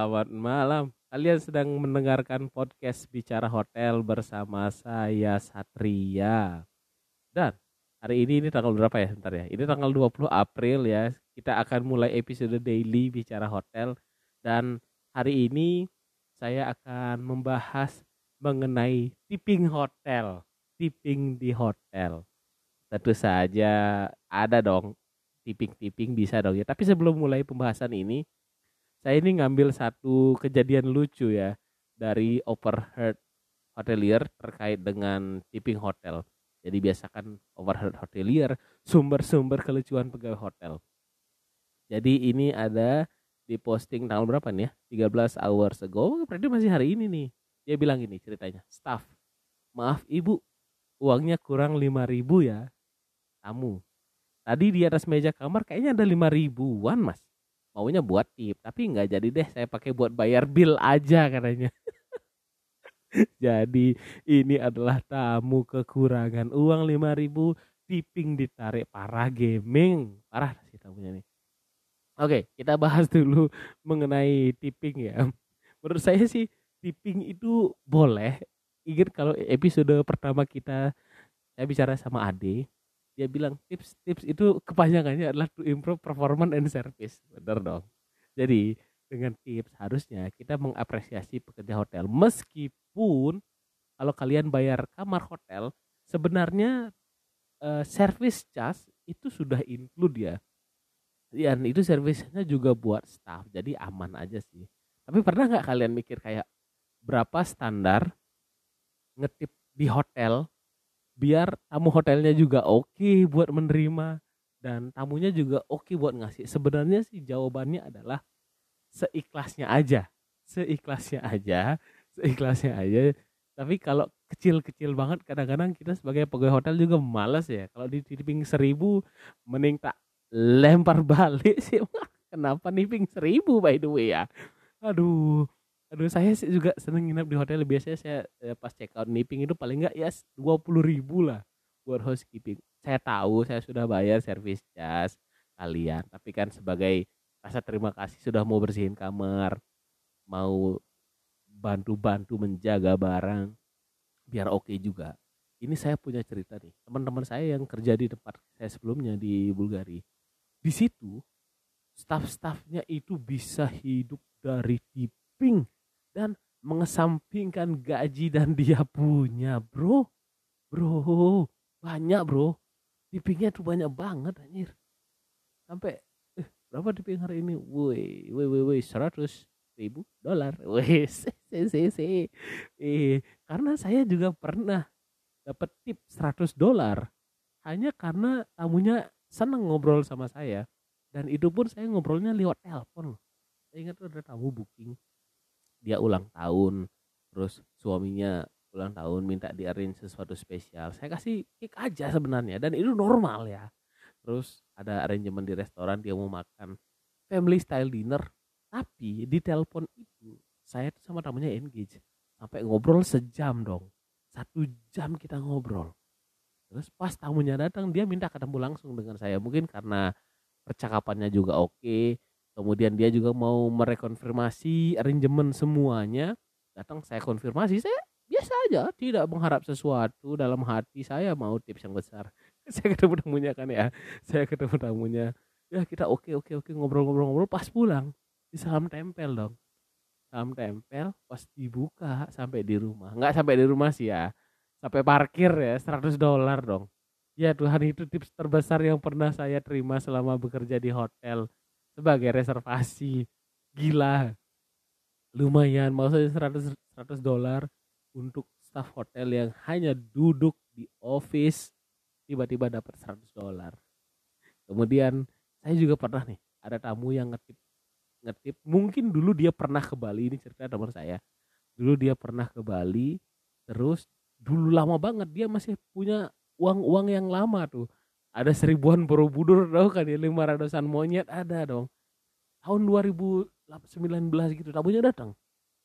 Selamat malam. Kalian sedang mendengarkan podcast Bicara Hotel bersama saya Satria. Dan hari ini ini tanggal berapa ya? Bentar ya. Ini tanggal 20 April ya. Kita akan mulai episode daily Bicara Hotel dan hari ini saya akan membahas mengenai tipping hotel. Tipping di hotel. Tentu saja ada dong tipping-tipping bisa dong ya. Tapi sebelum mulai pembahasan ini, saya ini ngambil satu kejadian lucu ya dari overheard hotelier terkait dengan tipping hotel. Jadi biasakan overheard hotelier sumber-sumber kelucuan pegawai hotel. Jadi ini ada di posting tanggal berapa nih ya? 13 hours ago, berarti masih hari ini nih. Dia bilang ini ceritanya, staff, maaf ibu, uangnya kurang 5000 ya, tamu. Tadi di atas meja kamar kayaknya ada 5 ribuan mas maunya buat tip tapi nggak jadi deh saya pakai buat bayar bill aja katanya. Jadi ini adalah tamu kekurangan uang 5000 tipping ditarik parah gaming. Parah sih tamunya nih. Oke kita bahas dulu mengenai tipping ya. Menurut saya sih tipping itu boleh. Ingat kalau episode pertama kita saya bicara sama Ade dia bilang tips-tips itu kepanjangannya adalah to improve performance and service. Benar dong. Jadi dengan tips harusnya kita mengapresiasi pekerja hotel. Meskipun kalau kalian bayar kamar hotel sebenarnya uh, service charge itu sudah include ya. Dan itu servisnya juga buat staff jadi aman aja sih. Tapi pernah nggak kalian mikir kayak berapa standar ngetip di hotel biar tamu hotelnya juga oke okay buat menerima dan tamunya juga oke okay buat ngasih. Sebenarnya sih jawabannya adalah seikhlasnya aja. Seikhlasnya aja, seikhlasnya aja. Tapi kalau kecil-kecil banget kadang-kadang kita sebagai pegawai hotel juga malas ya. Kalau di tipping seribu mending tak lempar balik sih. Kenapa nipping seribu by the way ya? Aduh, Aduh saya sih juga seneng nginep di hotel biasanya saya ya, pas check out nipping itu paling enggak ya dua puluh ribu lah buat housekeeping. Saya tahu saya sudah bayar service charge kalian, tapi kan sebagai rasa terima kasih sudah mau bersihin kamar, mau bantu-bantu menjaga barang biar oke okay juga. Ini saya punya cerita nih, teman-teman saya yang kerja di tempat saya sebelumnya di Bulgari. Di situ staff-staffnya itu bisa hidup dari tipping dan mengesampingkan gaji dan dia punya bro. Bro banyak bro. Tippingnya tuh banyak banget anjir. Sampai eh, berapa tipping hari ini? Woi woi woi woi seratus ribu dolar. Woi eh karena saya juga pernah dapat tip 100 dolar hanya karena tamunya seneng ngobrol sama saya. Dan itu pun saya ngobrolnya lewat telepon saya ingat tuh ada tamu booking dia ulang tahun terus suaminya ulang tahun minta di arrange sesuatu spesial. Saya kasih kick aja sebenarnya dan itu normal ya. Terus ada arrangement di restoran dia mau makan family style dinner. Tapi di telepon itu saya tuh sama tamunya engage. Sampai ngobrol sejam dong. Satu jam kita ngobrol. Terus pas tamunya datang dia minta ketemu langsung dengan saya. Mungkin karena percakapannya juga oke okay, kemudian dia juga mau merekonfirmasi arrangement semuanya. Datang saya konfirmasi saya biasa aja tidak mengharap sesuatu dalam hati saya mau tips yang besar. Saya ketemu tamunya kan ya saya ketemu tamunya. Ya kita oke oke oke ngobrol-ngobrol-ngobrol pas pulang. Di salam tempel dong. Salam tempel pas dibuka sampai di rumah. Nggak sampai di rumah sih ya sampai parkir ya 100 dolar dong. Ya Tuhan itu tips terbesar yang pernah saya terima selama bekerja di hotel sebagai reservasi. Gila. Lumayan. Maksudnya 100 100 dolar untuk staff hotel yang hanya duduk di office tiba-tiba dapat 100 dolar. Kemudian saya juga pernah nih ada tamu yang ngetip ngetip. Mungkin dulu dia pernah ke Bali ini cerita teman saya. Dulu dia pernah ke Bali terus dulu lama banget dia masih punya uang-uang yang lama tuh ada seribuan borobudur tau kan ya? Lima ratusan monyet ada dong. Tahun 2019 gitu tamunya datang.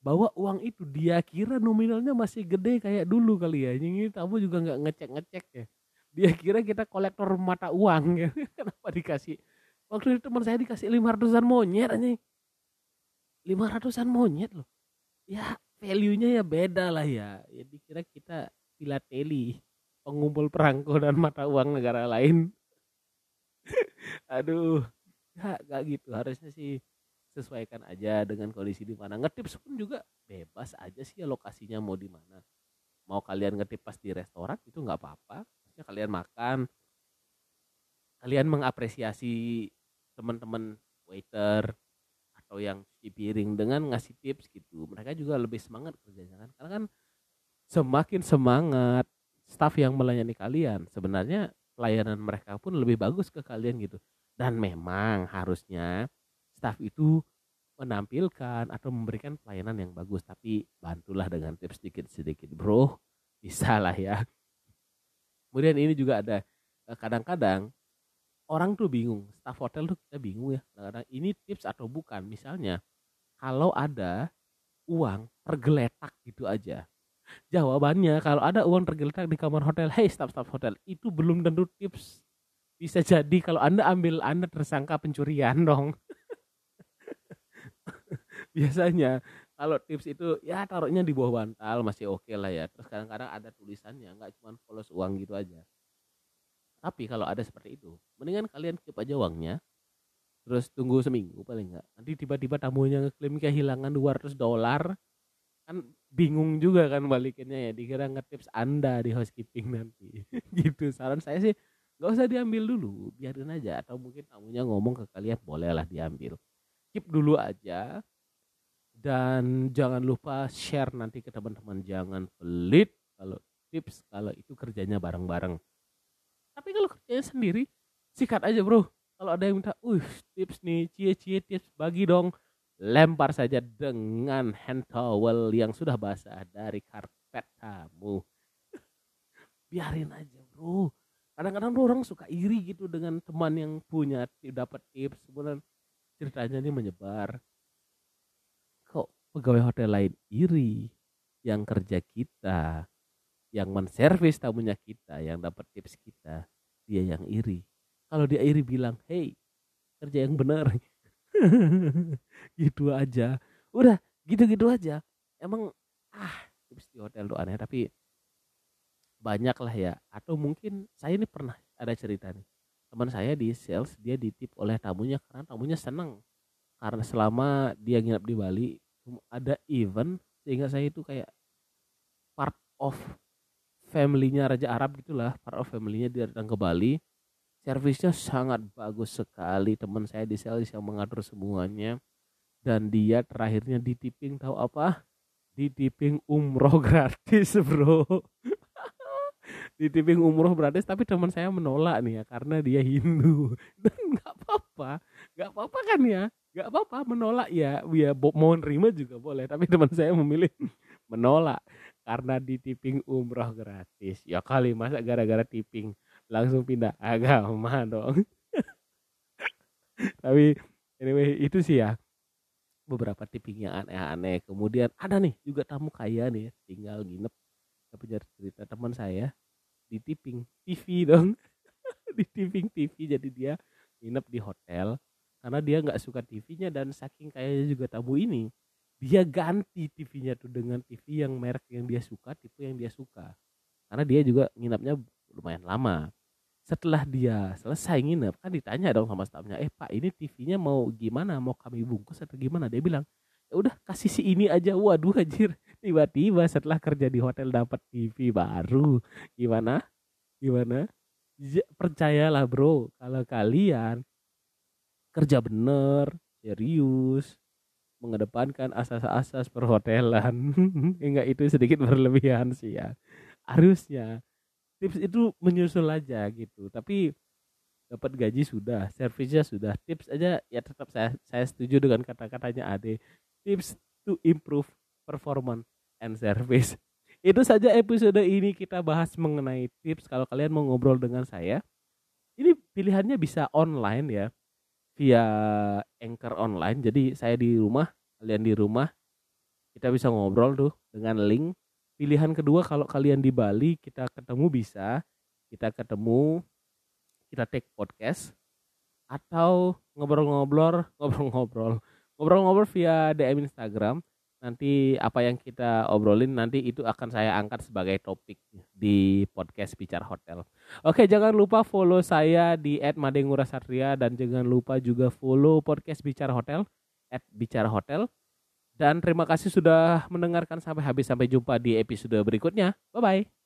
Bawa uang itu dia kira nominalnya masih gede kayak dulu kali ya. Ini tamu juga nggak ngecek ngecek ya. Dia kira kita kolektor mata uang ya. Kenapa dikasih? Waktu itu teman saya dikasih lima ratusan monyet aja lima ratusan monyet loh. Ya value-nya ya beda lah ya. Ya dikira kita filateli pengumpul perangko dan mata uang negara lain. Aduh gak, gak gitu. Harusnya sih sesuaikan aja dengan kondisi di mana. Ngetips pun juga bebas aja sih ya lokasinya mau di mana. Mau kalian ngetip pas di restoran itu nggak apa-apa. Ya kalian makan. Kalian mengapresiasi teman-teman waiter atau yang cuci piring dengan ngasih tips gitu. Mereka juga lebih semangat kerjanya kan. Karena kan semakin semangat staff yang melayani kalian sebenarnya pelayanan mereka pun lebih bagus ke kalian gitu. Dan memang harusnya staff itu menampilkan atau memberikan pelayanan yang bagus. Tapi bantulah dengan tips sedikit-sedikit bro. Bisa lah ya. Kemudian ini juga ada eh, kadang-kadang orang tuh bingung staff hotel tuh kita bingung ya. Kadang-kadang ini tips atau bukan? Misalnya kalau ada uang tergeletak gitu aja jawabannya kalau ada uang tergeletak di kamar hotel hey staff staff hotel itu belum tentu tips. Bisa jadi kalau anda ambil anda tersangka pencurian dong. Biasanya kalau tips itu ya taruhnya di bawah bantal masih oke okay lah ya. Terus kadang-kadang ada tulisannya nggak cuma polos uang gitu aja. Tapi kalau ada seperti itu mendingan kalian keep aja uangnya terus tunggu seminggu paling nggak. Nanti tiba-tiba tamunya ngeklaim kehilangan 200 dolar kan bingung juga kan balikinnya ya dikira ngetips anda di housekeeping nanti. Gitu saran saya sih nggak usah diambil dulu biarin aja atau mungkin tamunya ngomong ke kalian bolehlah diambil. Keep dulu aja dan jangan lupa share nanti ke teman-teman jangan pelit kalau tips kalau itu kerjanya bareng-bareng. Tapi kalau kerjanya sendiri sikat aja bro. Kalau ada yang minta uh tips nih cie-cie tips bagi dong lempar saja dengan hand towel yang sudah basah dari karpet kamu. Biarin aja bro. Kadang-kadang orang suka iri gitu dengan teman yang punya dapat tips. Kemudian ceritanya ini menyebar. Pegawai hotel lain iri? Yang kerja kita yang menservis tamunya kita yang dapat tips kita dia yang iri. Kalau dia iri bilang hey kerja yang benar gitu aja. Udah gitu-gitu aja. Emang ah tips di hotel tuh aneh tapi banyak lah ya. Atau mungkin saya ini pernah ada cerita nih. Teman saya di sales dia ditip oleh tamunya karena tamunya seneng. Karena selama dia nginap di Bali ada event sehingga saya itu kayak part of family-nya Raja Arab gitulah part of family-nya dia datang ke Bali servisnya sangat bagus sekali. Teman saya di sales yang mengatur semuanya. Dan dia terakhirnya di tipping tahu apa? Di tipping umroh gratis bro. Di tipping umroh gratis tapi teman saya menolak nih ya karena dia Hindu. Dan nggak apa-apa. Nggak apa-apa kan ya? Nggak apa-apa menolak ya. Ya mau nerima juga boleh tapi teman saya memilih menolak. Karena di tipping umroh gratis. Ya kali masa gara-gara tipping langsung pindah agama dong. Tapi anyway itu sih ya. Beberapa tipping yang aneh-aneh. Kemudian ada nih juga tamu kaya nih ya, tinggal nginep. Tapi punya cerita teman saya di tipping TV dong. Di tipping TV jadi dia nginep di hotel. Karena dia nggak suka TV-nya dan saking kayaknya juga tabu ini dia ganti TV-nya tuh dengan TV yang merek yang dia suka tipe yang dia suka. Karena dia juga nginapnya lumayan lama. Setelah dia selesai nginep kan ditanya dong sama stafnya eh pak ini TV-nya mau gimana? Mau kami bungkus atau gimana? Dia bilang ya udah kasih si ini aja. Waduh anjir. Tiba-tiba setelah kerja di hotel dapat TV baru. Gimana? Gimana? Ya, percayalah bro. Kalau kalian kerja bener serius mengedepankan asas-asas perhotelan. Enggak itu sedikit berlebihan sih ya. Harusnya tips itu menyusul aja gitu. Tapi dapat gaji sudah servisnya sudah. Tips aja ya tetap saya saya setuju dengan kata-katanya Ade. Tips to improve performance and service. Itu saja episode ini kita bahas mengenai tips. Kalau kalian mau ngobrol dengan saya ini pilihannya bisa online ya. Via Anchor online. Jadi saya di rumah, kalian di rumah, kita bisa ngobrol tuh dengan link. Pilihan kedua kalau kalian di Bali, kita ketemu bisa, kita ketemu, kita take podcast atau ngobrol-ngobrol, ngobrol-ngobrol, ngobrol-ngobrol via DM Instagram. Nanti apa yang kita obrolin nanti itu akan saya angkat sebagai topik di podcast Bicara Hotel. Oke, jangan lupa follow saya di @madengurasatria dan jangan lupa juga follow podcast Bicara Hotel @bicara hotel. Dan terima kasih sudah mendengarkan sampai habis. Sampai jumpa di episode berikutnya. Bye bye.